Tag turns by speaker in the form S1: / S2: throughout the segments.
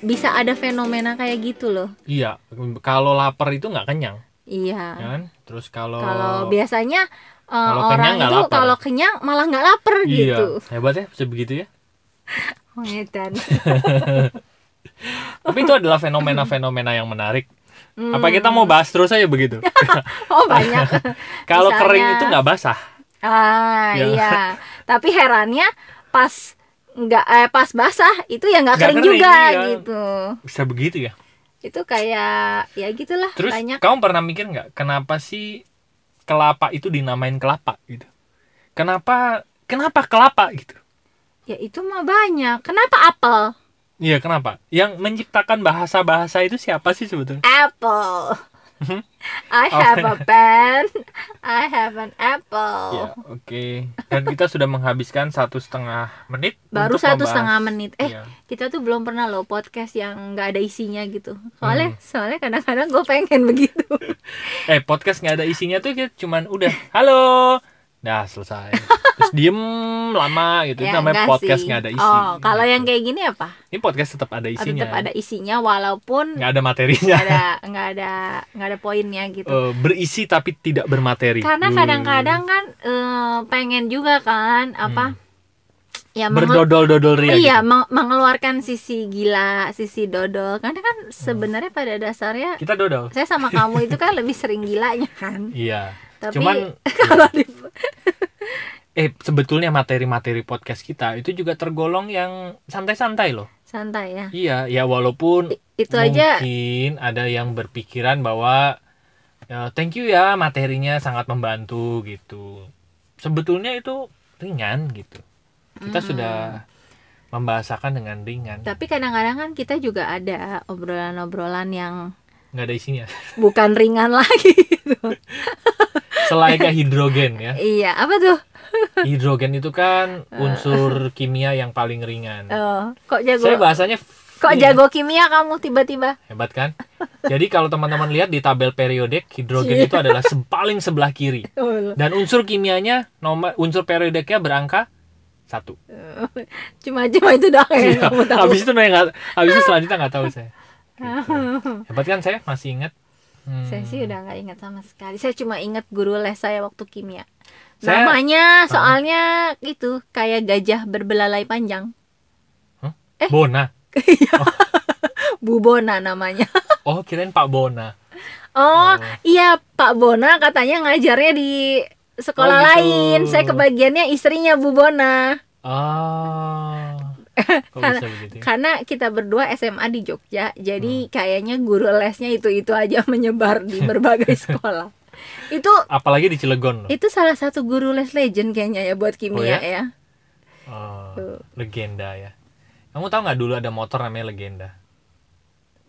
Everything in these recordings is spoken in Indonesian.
S1: bisa ada fenomena kayak gitu loh
S2: Iya, kalau lapar itu nggak kenyang,
S1: iya
S2: ya kan? Terus kalau
S1: kalau biasanya uh,
S2: Kalau kenyang
S1: orang
S2: nggak
S1: itu kalau kenyang malah nggak lapar
S2: iya,
S1: gitu
S2: hebat ya, bisa begitu ya.
S1: oh, edan.
S2: Tapi itu adalah fenomena-fenomena yang menarik.
S1: Hmm.
S2: Apa kita mau bahas terus aja begitu?
S1: oh banyak
S2: kalau
S1: Misalnya-
S2: kering itu nggak basah.
S1: ah
S2: Ya.
S1: iya tapi herannya pas nggak eh, pas basah itu ya nggak kering,
S2: kering,
S1: juga
S2: iya.
S1: gitu
S2: Bisa begitu ya.
S1: itu kayak ya gitulah
S2: Terus
S1: banyak
S2: kamu pernah mikir nggak kenapa sih kelapa itu dinamain kelapa gitu? Kenapa kenapa kelapa gitu?
S1: ya itu mah banyak kenapa apel
S2: Iya, kenapa? Yang menciptakan bahasa-bahasa itu siapa sih sebetulnya?
S1: apple I have a pen I have an apple
S2: Ya, oke. Dan kita sudah menghabiskan satu setengah menit.
S1: baru satu
S2: membahas-
S1: setengah menit eh
S2: Iya.
S1: kita tuh belum pernah loh podcast yang nggak ada isinya gitu soalnya
S2: Hmm.
S1: soalnya kadang-kadang gue pengen begitu
S2: Eh, podcast nggak ada isinya tuh kita cuman udah halo, dah selesai. Terus diem lama gitu. Itu
S1: Ya,
S2: namanya podcast nggak ada isi.
S1: oh kalau
S2: gitu.
S1: yang kayak gini apa
S2: ini podcast tetap ada isinya.
S1: tetap ada isinya walaupun
S2: Nggak ada materinya.
S1: nggak ada nggak ada nggak ada poinnya gitu
S2: Eh, berisi tapi tidak bermateri.
S1: karena
S2: Uh,
S1: kadang-kadang kan eh, pengen juga kan apa ya menge-
S2: berdodol-dodol ria.
S1: iya
S2: gitu.
S1: meng- mengeluarkan sisi gila sisi dodol karena kan sebenarnya pada dasarnya
S2: Kita dodol.
S1: saya sama kamu itu kan lebih sering gilanya kan
S2: Iya.
S1: tapi
S2: Cuman
S1: kalau di
S2: eh sebetulnya materi-materi podcast kita itu juga tergolong yang santai-santai loh.
S1: santai ya
S2: Iya, ya walaupun
S1: I- itu aja
S2: mungkin ada yang berpikiran bahwa ya, thank you ya materinya sangat membantu gitu. Sebetulnya itu ringan gitu. Kita
S1: Mm-mm.
S2: sudah membahasakan dengan ringan,
S1: tapi kadang-kadang kan kita juga ada obrolan-obrolan yang
S2: nggak ada isinya.
S1: bukan ringan lagi gitu.
S2: Selayaknya hidrogen ya.
S1: iya apa tuh
S2: Hidrogen itu kan unsur kimia yang paling ringan.
S1: oh, kok jago
S2: Saya bahasanya
S1: kok
S2: ini,
S1: jago kimia kamu tiba-tiba
S2: hebat kan? Jadi kalau teman-teman lihat di tabel periodik hidrogen
S1: Iya.
S2: itu adalah se- paling sebelah kiri. Dan unsur kimianya nomor unsur periodiknya berangka satu.
S1: cuma cuma itu doang yang
S2: Iya.
S1: kamu tahu
S2: Habis itu nggak habis itu selanjutnya nggak tahu saya. Gitu. Hebat kan saya masih ingat. Hmm.
S1: saya sih udah nggak ingat sama sekali saya cuma ingat guru les saya waktu kimia
S2: Saya-
S1: namanya soalnya itu kayak gajah berbelalai panjang
S2: Bona.
S1: Bubona namanya
S2: Oh kirain Pak Bona.
S1: oh
S2: Oh.
S1: iya Pak Bona katanya ngajarnya di sekolah
S2: Oh, gitu.
S1: lain saya kebagiannya istrinya Bu Bona
S2: Ah.
S1: Karena-
S2: begitu? ya?
S1: karena kita berdua SMA di Jogja jadi
S2: Hmm.
S1: kayaknya guru lesnya itu itu aja menyebar di berbagai sekolah itu
S2: Apalagi di Cilegon loh.
S1: itu salah satu guru les legend kayaknya ya buat kimia
S2: ya?
S1: ya
S2: Oh,
S1: Tuh.
S2: legenda ya. Kamu tahu nggak dulu ada motor namanya legenda?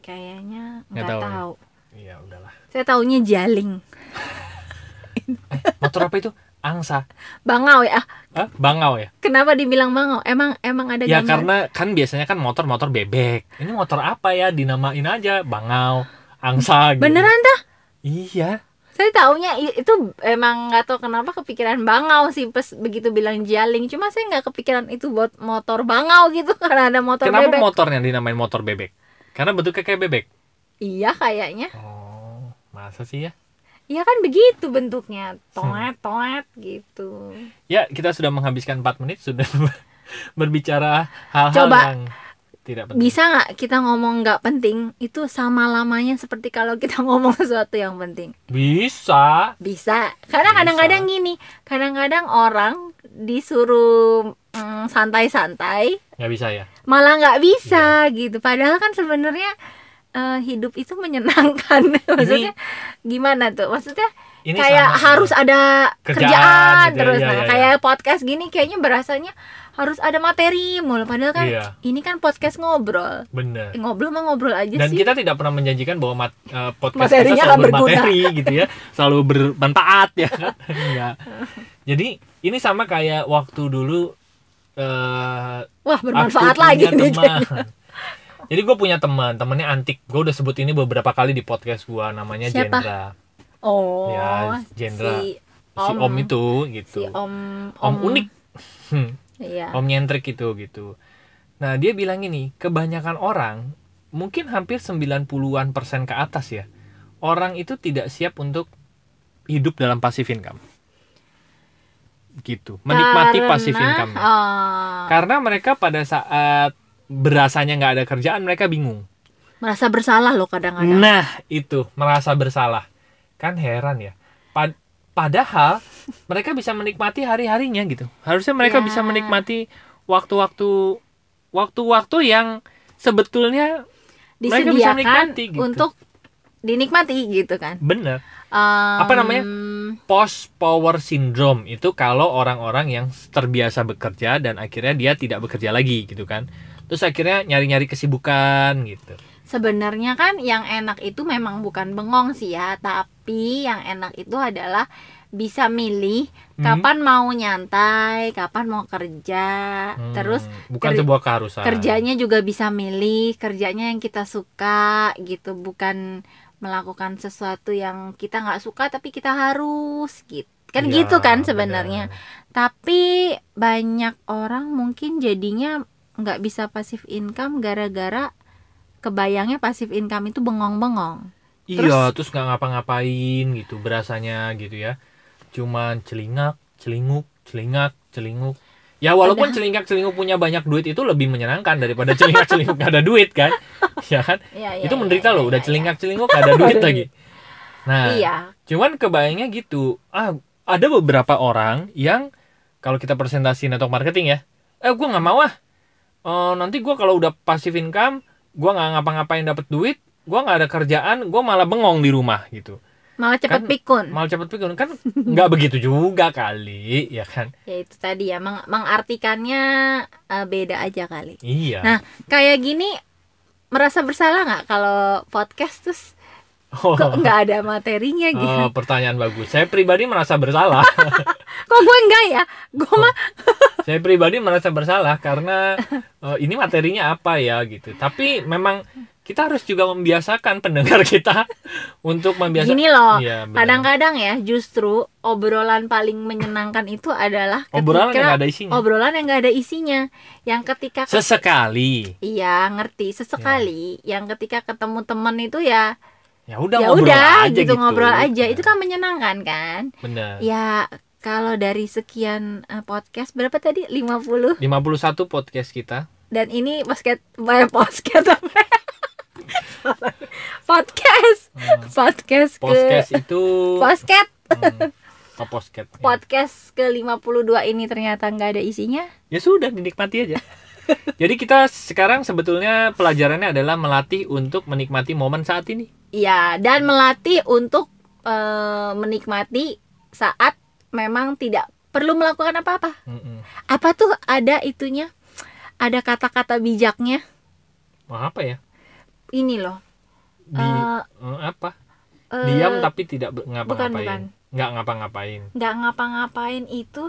S1: kayaknya
S2: Nggak
S1: nggak
S2: tahu ya?
S1: tahu
S2: Iya udahlah.
S1: saya taunya jaling
S2: Motor apa itu? Angsa.
S1: bangau ya
S2: Hah? Bangau ya?
S1: kenapa dibilang bangau emang emang ada
S2: Ya
S1: gambar?
S2: karena kan biasanya kan motor-motor bebek. Ini motor apa ya? Dinamain aja Bangau, Angsa gitu.
S1: beneran dah
S2: Iya.
S1: saya taunya itu emang nggak tahu kenapa kepikiran bangau sih pas begitu bilang jaling cuma saya nggak kepikiran itu buat motor bangau gitu karena ada motor
S2: Kenapa
S1: bebek
S2: motornya dinamain motor bebek? Karena bentuknya kayak bebek.
S1: iya kayaknya
S2: Oh, masa sih ya?
S1: Iya kan begitu bentuknya toet toet gitu
S2: Ya, kita sudah menghabiskan 4 menit sudah berbicara hal-hal
S1: Coba.
S2: yang tidak penting.
S1: bisa nggak kita ngomong nggak penting itu sama lamanya seperti kalau kita ngomong sesuatu yang penting
S2: Bisa.
S1: bisa karena kadang-kadang gini kadang-kadang orang disuruh mm, santai-santai
S2: Nggak bisa ya?
S1: malah nggak bisa
S2: Iya.
S1: gitu padahal kan sebenarnya eh, hidup itu menyenangkan. Maksudnya gimana tuh? Maksudnya
S2: Ini
S1: kayak
S2: sama,
S1: harus ada
S2: Kerjaan
S1: kerjaan,
S2: gitu ya,
S1: terus.
S2: iya,
S1: nah
S2: iya,
S1: kayak podcast gini kayaknya berasanya harus ada materi mulu padahal kan
S2: Iya.
S1: ini kan podcast ngobrol.
S2: Bener.
S1: Eh, ngobrol mah ngobrol aja
S2: Dan
S1: sih.
S2: kita tidak pernah menjanjikan bahwa mat, eh, podcast
S1: Materinya
S2: kita selalu bermateri gitu ya, selalu bermanfaat ya. Kan? Enggak. Jadi ini sama kayak waktu dulu eh
S1: wah bermanfaat lagi nih
S2: teman. Jadi gue punya teman, temennya antik. Gue udah sebut ini beberapa kali di podcast gue, namanya
S1: Siapa?
S2: Jendra.
S1: Oh,
S2: Ya, Jendra.
S1: si
S2: Si Om itu gitu.
S1: si Om
S2: Om unik. Hmm.
S1: Iya.
S2: Om nyentrik itu gitu. Nah, dia bilang ini, kebanyakan orang mungkin hampir 90-an persen ke atas ya. Orang itu tidak siap untuk hidup dalam passive income. Gitu. Menikmati
S1: Karena,
S2: passive income.
S1: oh,
S2: Karena mereka pada saat berasanya nggak ada kerjaan, mereka bingung.
S1: merasa bersalah loh kadang-kadang.
S2: Nah, itu merasa bersalah. Kan heran ya. Pad- padahal mereka bisa menikmati hari-harinya gitu. Harusnya mereka
S1: Ya.
S2: bisa menikmati waktu-waktu waktu-waktu yang sebetulnya mereka bisa
S1: disediakan
S2: menikmati gitu.
S1: untuk dinikmati gitu kan.
S2: bener
S1: Em,
S2: Apa namanya? post power syndrome itu kalau orang-orang yang terbiasa bekerja dan akhirnya dia tidak bekerja lagi gitu kan. Terus akhirnya nyari-nyari kesibukan gitu.
S1: Sebenarnya kan yang enak itu memang bukan bengong sih ya, tapi yang enak itu adalah bisa milih
S2: Hmm.
S1: kapan mau nyantai, kapan mau kerja.
S2: Hmm,
S1: Terus
S2: bukan sebuah keharusan.
S1: kerjanya juga bisa milih kerjanya yang kita suka gitu, bukan melakukan sesuatu yang kita nggak suka tapi kita harus gitu. Kan
S2: Iya,
S1: gitu kan
S2: bener.
S1: sebenarnya. Tapi banyak orang mungkin jadinya nggak bisa pasif income gara-gara kebayangnya pasif income itu bengong-bengong.
S2: Iya, terus nggak ngapa-ngapain gitu, berasanya gitu ya. Cuman celingak, celinguk, celingak, celinguk. Ya walaupun
S1: Padahal-
S2: celingak celinguk punya banyak duit itu lebih menyenangkan daripada celingak celinguk gak ada duit kan, ya kan?
S1: Iya, iya,
S2: itu
S1: iya,
S2: menderita
S1: iya,
S2: loh, udah
S1: iya,
S2: celingak celinguk gak ada duit lagi. Nah,
S1: Iya.
S2: cuman kebayangnya gitu. Ah, ada beberapa orang yang kalau kita presentasi network marketing ya, eh gue nggak mau ah. Eh, nanti gue kalau udah passive income, gue nggak ngapa-ngapain dapet duit, gue nggak ada kerjaan, gue malah bengong di rumah gitu.
S1: Malah cepet
S2: Kan-
S1: pikun.
S2: Malah cepet pikun kan nggak begitu juga kali, ya kan?
S1: Ya itu tadi ya, meng- mengartikannya eh, beda aja kali.
S2: Iya.
S1: Nah, kayak gini merasa bersalah nggak kalau podcast terus
S2: oh,
S1: kok nggak ada materinya gitu?
S2: oh, pertanyaan bagus. Saya pribadi merasa bersalah.
S1: Kok gue enggak ya? Gue mah
S2: Saya pribadi merasa bersalah karena eh, ini materinya apa ya gitu. Tapi memang kita harus juga membiasakan pendengar kita untuk membiasakan.
S1: gini loh.
S2: Iya.
S1: Kadang-kadang ya justru obrolan paling menyenangkan itu adalah ketika
S2: obrolan yang nggak ada isinya.
S1: obrolan yang nggak ada isinya. Yang ketika
S2: Sesekali.
S1: iya ngerti sesekali, yang ketika ketemu temen itu ya
S2: Ya udah
S1: ya
S2: ngobrol
S1: udah
S2: aja
S1: gitu, ngobrol aja.
S2: Nah,
S1: Itu kan menyenangkan kan?
S2: benar.
S1: Ya kalau dari sekian eh, podcast berapa tadi? 50
S2: 51 podcast kita.
S1: dan ini podcast eh, podcast apa? podcast
S2: Hmm.
S1: podcast ke
S2: Podcast itu
S1: podcast
S2: hmm, oh, podcast. ya.
S1: podcast ke 52 ini ternyata nggak ada isinya
S2: Ya sudah dinikmati aja. Jadi kita sekarang sebetulnya pelajarannya adalah melatih untuk menikmati momen saat ini.
S1: Iya, dan melatih untuk eh, menikmati saat memang tidak perlu melakukan apa-apa.
S2: Mm-mm.
S1: Apa tuh ada itunya? Ada kata-kata bijaknya.
S2: Wah, apa ya?
S1: Ini loh.
S2: Di
S1: eh,
S2: apa?
S1: eh,
S2: Diam tapi tidak ber-
S1: bukan.
S2: ngapa-ngapain. Nggak ngapa-ngapain.
S1: nggak ngapa-ngapain itu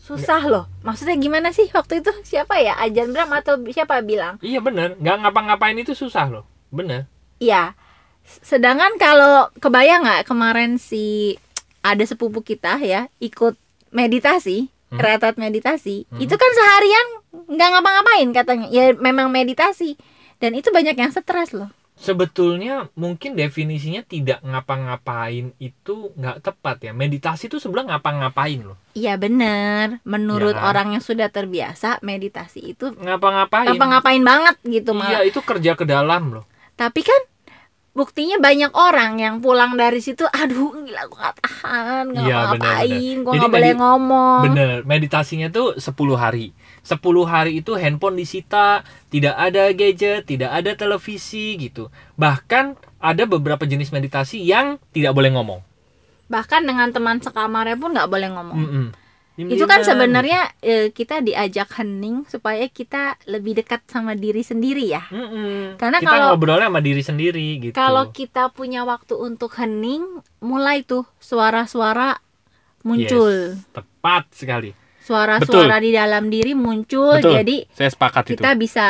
S1: susah loh. Maksudnya gimana sih waktu itu? Siapa ya? Ajan Bram atau siapa bilang?
S2: Iya bener, nggak ngapa-ngapain itu susah loh. Bener.
S1: Iya. Sedangkan kalau kebayang nggak kemarin si ada sepupu kita ya ikut meditasi,
S2: Hmm.
S1: retret meditasi,
S2: Hmm.
S1: itu kan seharian nggak ngapa-ngapain katanya. Ya memang meditasi dan itu banyak yang stres loh.
S2: Sebetulnya mungkin definisinya tidak ngapa-ngapain itu nggak tepat ya. Meditasi itu sebenarnya ngapa-ngapain loh.
S1: Iya bener. Menurut
S2: Ya.
S1: orang yang sudah terbiasa meditasi itu
S2: Ngapa-ngapain.
S1: ngapa-ngapain banget gitu malah.
S2: Iya itu kerja ke dalam loh.
S1: Tapi kan buktinya banyak orang yang pulang dari situ, aduh gila gue gak tahan, gak
S2: Iya,
S1: ngapain, gue gak boleh ngomong.
S2: Bener, meditasinya tuh 10 hari. 10 hari itu handphone disita, tidak ada gadget, tidak ada televisi gitu. Bahkan ada beberapa jenis meditasi yang tidak boleh ngomong.
S1: Bahkan dengan teman sekamarnya pun gak boleh ngomong.
S2: Mm-mm.
S1: Itu kan sebenarnya eh, kita diajak hening supaya kita lebih dekat sama diri sendiri ya.
S2: Mm-mm.
S1: Karena
S2: kita
S1: kalau-
S2: ngobrolnya sama diri sendiri gitu.
S1: Kalau kita punya waktu untuk hening, mulai tuh suara-suara muncul.
S2: Yes, tepat sekali.
S1: suara-suara di dalam diri muncul
S2: Betul.
S1: jadi
S2: Saya sepakat itu.
S1: kita bisa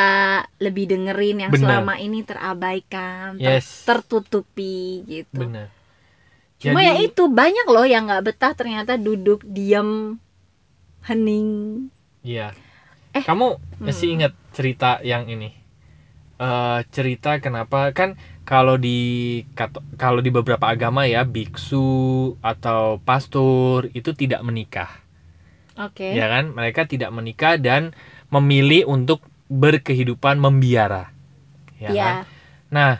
S1: lebih dengerin yang
S2: Benar.
S1: selama ini terabaikan ter-
S2: Yes.
S1: tertutupi gitu
S2: Benar.
S1: cuma ya itu banyak loh yang nggak betah ternyata duduk diam hening
S2: Iya.
S1: Eh,
S2: Kamu
S1: hmm.
S2: masih ingat cerita yang ini? Eh cerita kenapa kan kalau di kalau di beberapa agama ya biksu atau pastor itu tidak menikah,
S1: oke
S2: ya kan? Mereka tidak menikah dan memilih untuk berkehidupan membiara, ya
S1: Iya.
S2: kan? Nah,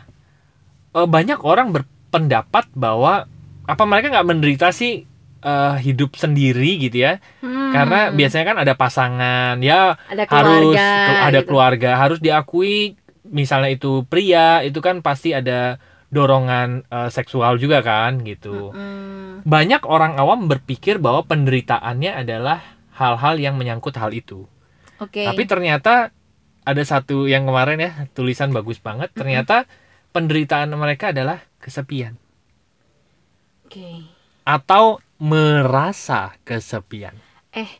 S2: eh, banyak orang berpendapat bahwa apa mereka nggak menderita sih eh, hidup sendiri gitu ya?
S1: Hmm.
S2: Karena biasanya kan ada pasangan, ya
S1: ada
S2: harus
S1: keluarga
S2: ke- ada
S1: gitu.
S2: keluarga harus diakui misalnya itu pria itu kan pasti ada dorongan eh, seksual juga kan gitu.
S1: Hmm.
S2: banyak orang awam berpikir bahwa penderitaannya adalah hal-hal yang menyangkut hal itu.
S1: Oke.
S2: Tapi ternyata ada satu yang kemarin ya tulisan bagus banget ternyata penderitaan mereka adalah kesepian.
S1: Oke.
S2: Atau merasa kesepian
S1: eh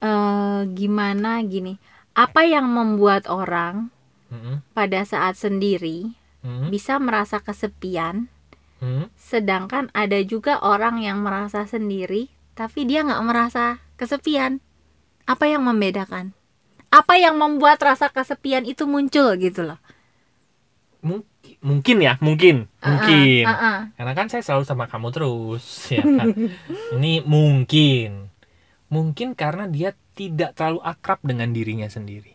S1: eh, gimana gini apa yang membuat orang
S2: Mm-mm,
S1: pada saat sendiri
S2: mm-mm,
S1: bisa merasa kesepian
S2: mm.
S1: sedangkan ada juga orang yang merasa sendiri tapi dia nggak merasa kesepian? Apa yang membedakan? Apa yang membuat rasa kesepian itu muncul gitu loh?
S2: Mungkin mungkin ya mungkin mungkin.
S1: Uh-uh, uh-uh.
S2: Karena kan saya selalu sama kamu terus, ya kan? Ini mungkin, mungkin karena dia tidak terlalu akrab dengan dirinya sendiri.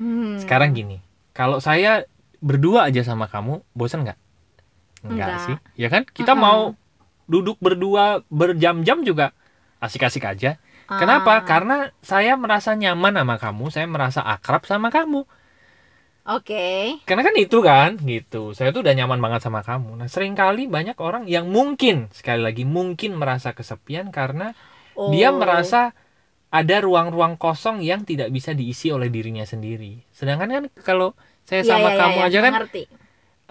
S1: Hmm.
S2: Sekarang gini, kalau saya berdua aja sama kamu, bosan nggak?
S1: Nggak.
S2: sih, ya kan? Kita
S1: Mm-mm.
S2: mau duduk berdua berjam-jam juga asik-asik aja. Kenapa?
S1: Ah,
S2: Karena saya merasa nyaman sama kamu, saya merasa akrab sama kamu.
S1: Oke.
S2: Karena kan itu kan, gitu. Saya tuh udah nyaman banget sama kamu. Nah, sering kali banyak orang yang mungkin, sekali lagi mungkin merasa kesepian karena dia
S1: Oh.
S2: merasa ada ruang-ruang kosong yang tidak bisa diisi oleh dirinya sendiri. Sedangkan kan kalau saya
S1: Iya,
S2: sama
S1: iya,
S2: kamu
S1: iya,
S2: aja kan
S1: ngerti.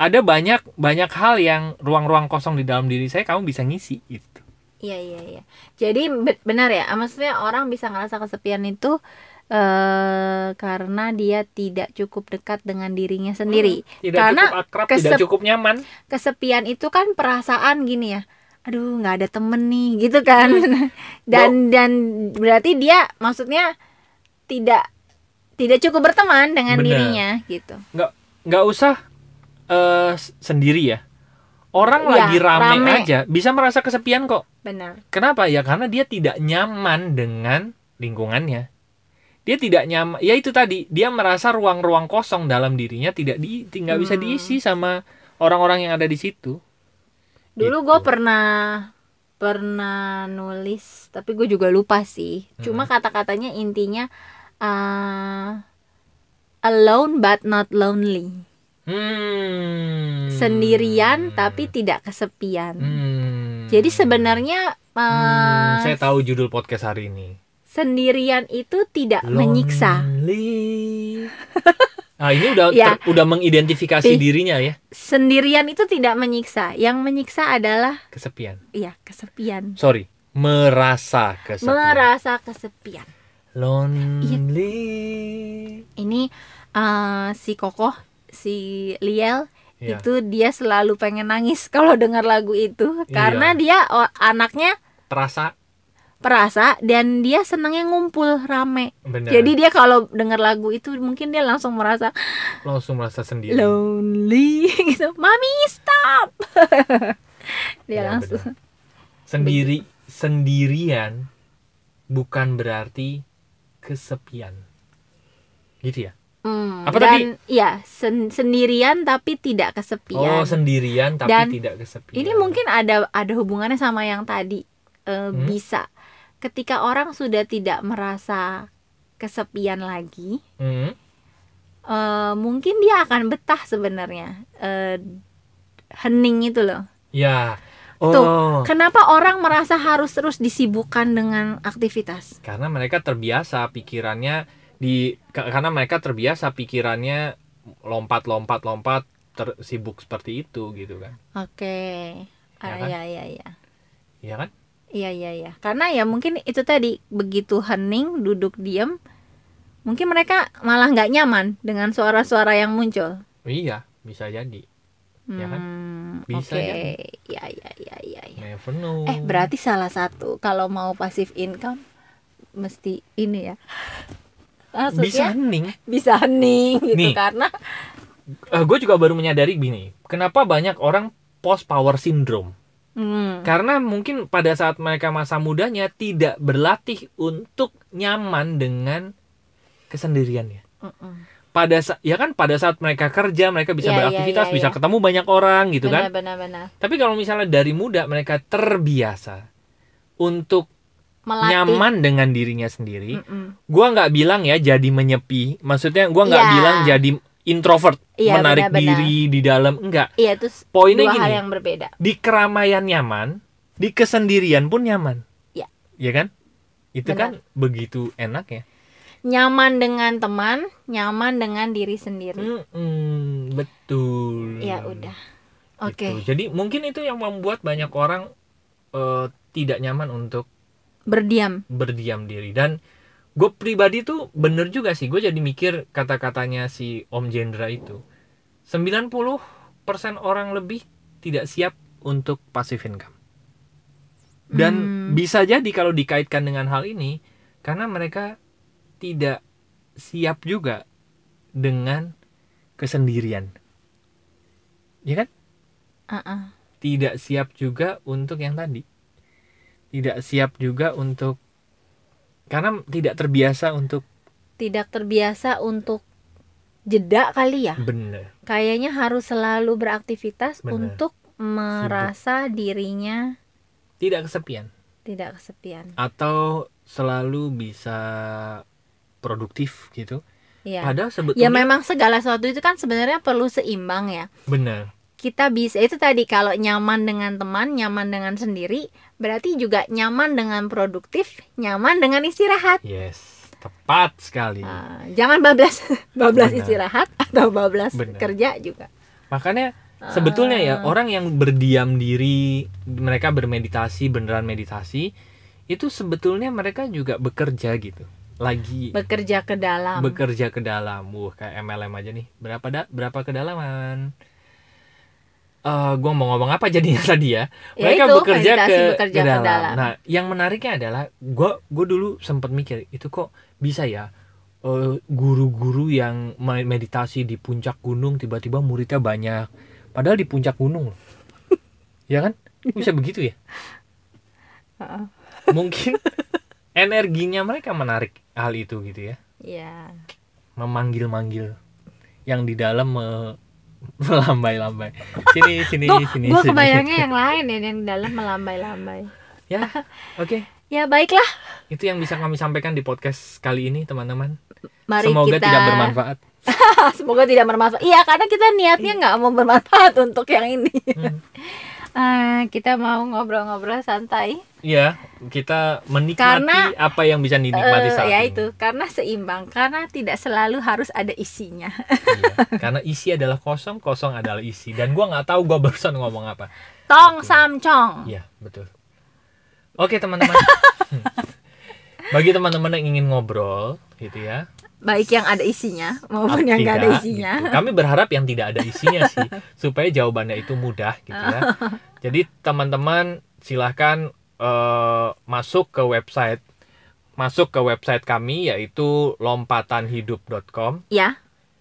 S2: ada banyak banyak hal yang ruang-ruang kosong di dalam diri saya kamu bisa ngisi gitu.
S1: Iya iya iya. Jadi be- benar ya, maksudnya orang bisa ngerasa kesepian itu eh karena dia tidak cukup dekat dengan dirinya sendiri.
S2: Tidak
S1: Karena
S2: cukup akrab,
S1: kesep-
S2: tidak cukup nyaman.
S1: Kesepian itu kan perasaan gini ya. Aduh, nggak ada temen nih, gitu kan.
S2: Hmm.
S1: dan dan berarti dia maksudnya tidak tidak cukup berteman dengan
S2: Benar.
S1: dirinya gitu.
S2: nggak usah eh, s- sendiri ya. Orang
S1: Iya,
S2: lagi rame,
S1: rame.
S2: aja bisa merasa kesepian kok.
S1: Benar.
S2: Kenapa? Ya karena dia tidak nyaman dengan lingkungannya. Dia tidak nyaman. Ya itu tadi, dia merasa ruang-ruang kosong dalam dirinya tidak di nggak bisa
S1: Hmm.
S2: diisi sama orang-orang yang ada di situ.
S1: Dulu
S2: Gitu.
S1: gue pernah pernah nulis, tapi gue juga lupa sih. Cuma kata-katanya intinya uh, alone but not lonely.
S2: Hmm.
S1: Sendirian tapi tidak kesepian.
S2: Hmm.
S1: Jadi sebenarnya uh,
S2: Hmm, saya tahu judul podcast hari ini.
S1: sendirian itu tidak menyiksa.
S2: Lonely. Ah ini udah
S1: Ya.
S2: ter- udah mengidentifikasi dirinya ya
S1: Sendirian itu tidak menyiksa. Yang menyiksa adalah
S2: kesepian.
S1: ya kesepian.
S2: Sorry, merasa kesepian.
S1: Merasa kesepian.
S2: Lonely.
S1: Ini uh, si Kokoh, si Liel
S2: Iya.
S1: itu dia selalu pengen nangis kalau dengar lagu itu karena
S2: Iya.
S1: dia oh, anaknya
S2: Terasa
S1: perasa dan dia senangnya ngumpul rame.
S2: benar.
S1: Jadi dia kalau dengar lagu itu mungkin dia langsung merasa
S2: langsung merasa sendiri.
S1: lonely gitu. Mami stop.
S2: Ya,
S1: dia langsung.
S2: benar. Sendiri sendirian bukan berarti kesepian. Gitu ya?
S1: Hmm,
S2: Apa
S1: dan
S2: tadi?
S1: ya sen- sendirian tapi tidak kesepian.
S2: Oh, sendirian tapi
S1: Dan
S2: tidak kesepian.
S1: Ini mungkin ada ada hubungannya sama yang tadi eh,
S2: Hmm.
S1: bisa ketika orang sudah tidak merasa kesepian lagi,
S2: Hmm.
S1: eh, mungkin dia akan betah sebenarnya eh, hening itu loh.
S2: Ya. Oh,
S1: Tuh. Kenapa orang merasa harus terus disibukkan dengan aktivitas?
S2: karena mereka terbiasa pikirannya di ka- karena mereka terbiasa pikirannya lompat-lompat lompat tersibuk seperti itu gitu kan.
S1: Oke,
S2: Ya
S1: Ah,
S2: kan?
S1: ya ya ya.
S2: Iya kan?
S1: Iya iya iya. Karena ya mungkin itu tadi begitu hening duduk diam, mungkin mereka malah nggak nyaman dengan suara-suara yang muncul.
S2: iya bisa jadi Ya kan?
S1: Hmm,
S2: Bisa
S1: Oke.
S2: jadi.
S1: Ya ya ya ya ya.
S2: never know
S1: Eh berarti salah satu kalau mau passive income mesti ini ya.
S2: bisa
S1: Maksudnya
S2: hening
S1: bisa hening gitu
S2: Nih.
S1: karena
S2: gue juga baru menyadari gini kenapa banyak orang post power syndrome
S1: hmm,
S2: karena mungkin pada saat mereka masa mudanya tidak berlatih untuk nyaman dengan kesendiriannya
S1: mm-mm.
S2: pada sa- ya kan pada saat mereka kerja mereka bisa
S1: Iya, iya,
S2: beraktivitas
S1: iya,
S2: bisa
S1: iya.
S2: ketemu banyak orang gitu kan
S1: benar benar benar.
S2: tapi kalau misalnya dari muda mereka terbiasa untuk
S1: Melatih.
S2: nyaman dengan dirinya sendiri
S1: Mm-mm.
S2: gua nggak bilang ya jadi menyepi maksudnya gua nggak
S1: Iya.
S2: bilang jadi introvert
S1: Iya,
S2: menarik
S1: benar-benar.
S2: diri di dalam enggak
S1: Iya itu s-
S2: Poinnya
S1: dua hal
S2: gini.
S1: yang berbeda.
S2: di keramaian nyaman di kesendirian pun nyaman
S1: Iya.
S2: ya kan itu
S1: Benar.
S2: kan begitu enak ya
S1: Nyaman dengan teman, nyaman dengan diri sendiri.
S2: Mm-mm, betul
S1: Ya udah.
S2: Gitu.
S1: Oke.
S2: jadi mungkin itu yang membuat banyak orang eh, tidak nyaman untuk
S1: Berdiam.
S2: berdiam diri dan gue pribadi tuh bener juga sih. Gue jadi mikir kata-katanya si Om Jendra itu. 90% orang lebih tidak siap untuk passive income. Dan
S1: Hmm.
S2: bisa jadi kalau dikaitkan dengan hal ini karena mereka tidak siap juga dengan kesendirian. Ya kan?
S1: Uh-uh.
S2: tidak siap juga untuk yang tadi. Tidak siap juga untuk karena tidak terbiasa untuk
S1: Tidak terbiasa untuk jeda kali ya.
S2: bener
S1: Kayaknya harus selalu beraktivitas
S2: Benar.
S1: untuk merasa dirinya
S2: tidak kesepian
S1: tidak kesepian.
S2: atau selalu bisa produktif gitu
S1: Iya.
S2: padahal
S1: Ya
S2: sebetulnya
S1: memang segala sesuatu itu kan sebenarnya perlu seimbang ya.
S2: bener
S1: Kita bisa itu tadi kalau nyaman dengan teman, nyaman dengan sendiri, berarti juga nyaman dengan produktif, nyaman dengan istirahat.
S2: yes tepat sekali
S1: Ah, jangan bablas bablas
S2: Benar.
S1: istirahat atau bablas
S2: Benar.
S1: kerja juga.
S2: makanya sebetulnya ya
S1: Ah.
S2: orang yang berdiam diri mereka bermeditasi beneran meditasi itu sebetulnya mereka juga bekerja gitu lagi
S1: Bekerja ke dalam.
S2: bekerja ke dalam. Wah, kayak MLM aja nih. Berapa da berapa kedalaman? Eh, gua mau ngomong apa jadinya tadi ya?
S1: Ya
S2: Mereka
S1: itu,
S2: bekerja ke,
S1: bekerja
S2: ke
S1: ke
S2: dalam.
S1: dalam.
S2: Nah, yang menariknya adalah gua gua dulu sempat mikir itu kok bisa ya eh, guru-guru yang me- meditasi di puncak gunung tiba-tiba muridnya banyak. Padahal di puncak gunung. loh. ya kan? Bisa begitu ya? Mungkin energinya mereka menarik hal itu gitu ya.
S1: Ya.
S2: memanggil-manggil yang di dalam me- melambai-lambai sini sini
S1: Tuh,
S2: sini
S1: gue kebayangnya yang lain ya yang dalam melambai-lambai.
S2: ya oke
S1: Ya baiklah,
S2: itu yang bisa kami sampaikan di podcast kali ini teman-teman
S1: mari
S2: semoga
S1: kita
S2: tidak bermanfaat
S1: semoga tidak bermanfaat. Iya, karena kita niatnya nggak mau bermanfaat untuk yang ini.
S2: Hmm.
S1: Ah, kita mau ngobrol-ngobrol santai.
S2: Ya kita menikmati
S1: Karena,
S2: apa yang bisa dinikmati
S1: Eh,
S2: saat
S1: ya
S2: ini
S1: itu, karena seimbang, karena tidak selalu harus ada isinya.
S2: Iya, karena isi adalah kosong kosong adalah isi dan gua nggak tahu gua barusan ngomong apa
S1: Tong
S2: Oke.
S1: samcong.
S2: Iya, betul. Oke, teman-teman. Bagi teman-teman yang ingin ngobrol, gitu ya.
S1: Baik yang ada isinya maupun yang nggak ada isinya.
S2: gitu. Kami berharap yang tidak ada isinya sih, supaya jawabannya itu mudah, gitu ya. Jadi teman-teman silahkan eh, masuk ke website, masuk ke website kami yaitu lompatanhidup.com,
S1: Ya,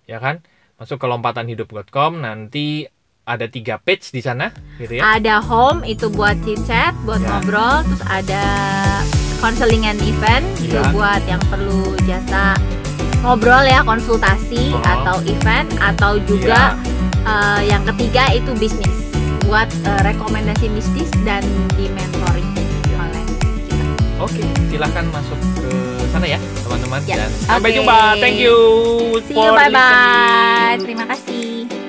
S2: ya kan? Masuk ke lompatanhidup.com, nanti ada tiga page di sana, gitu ya.
S1: ada home itu buat chat, buat
S2: Ya.
S1: ngobrol, terus ada counseling and event itu
S2: Ya.
S1: buat yang perlu jasa ngobrol ya, konsultasi
S2: Oh.
S1: atau event atau juga eh, yang ketiga itu bisnis buat eh, rekomendasi bisnis dan
S2: Ya.
S1: oleh
S2: Oke, silahkan masuk ke sana ya, teman-teman.
S1: Ya,
S2: Dan sampai
S1: oke.
S2: jumpa. Thank you
S1: See
S2: for
S1: you, bye bye.
S2: listening.
S1: Terima kasih.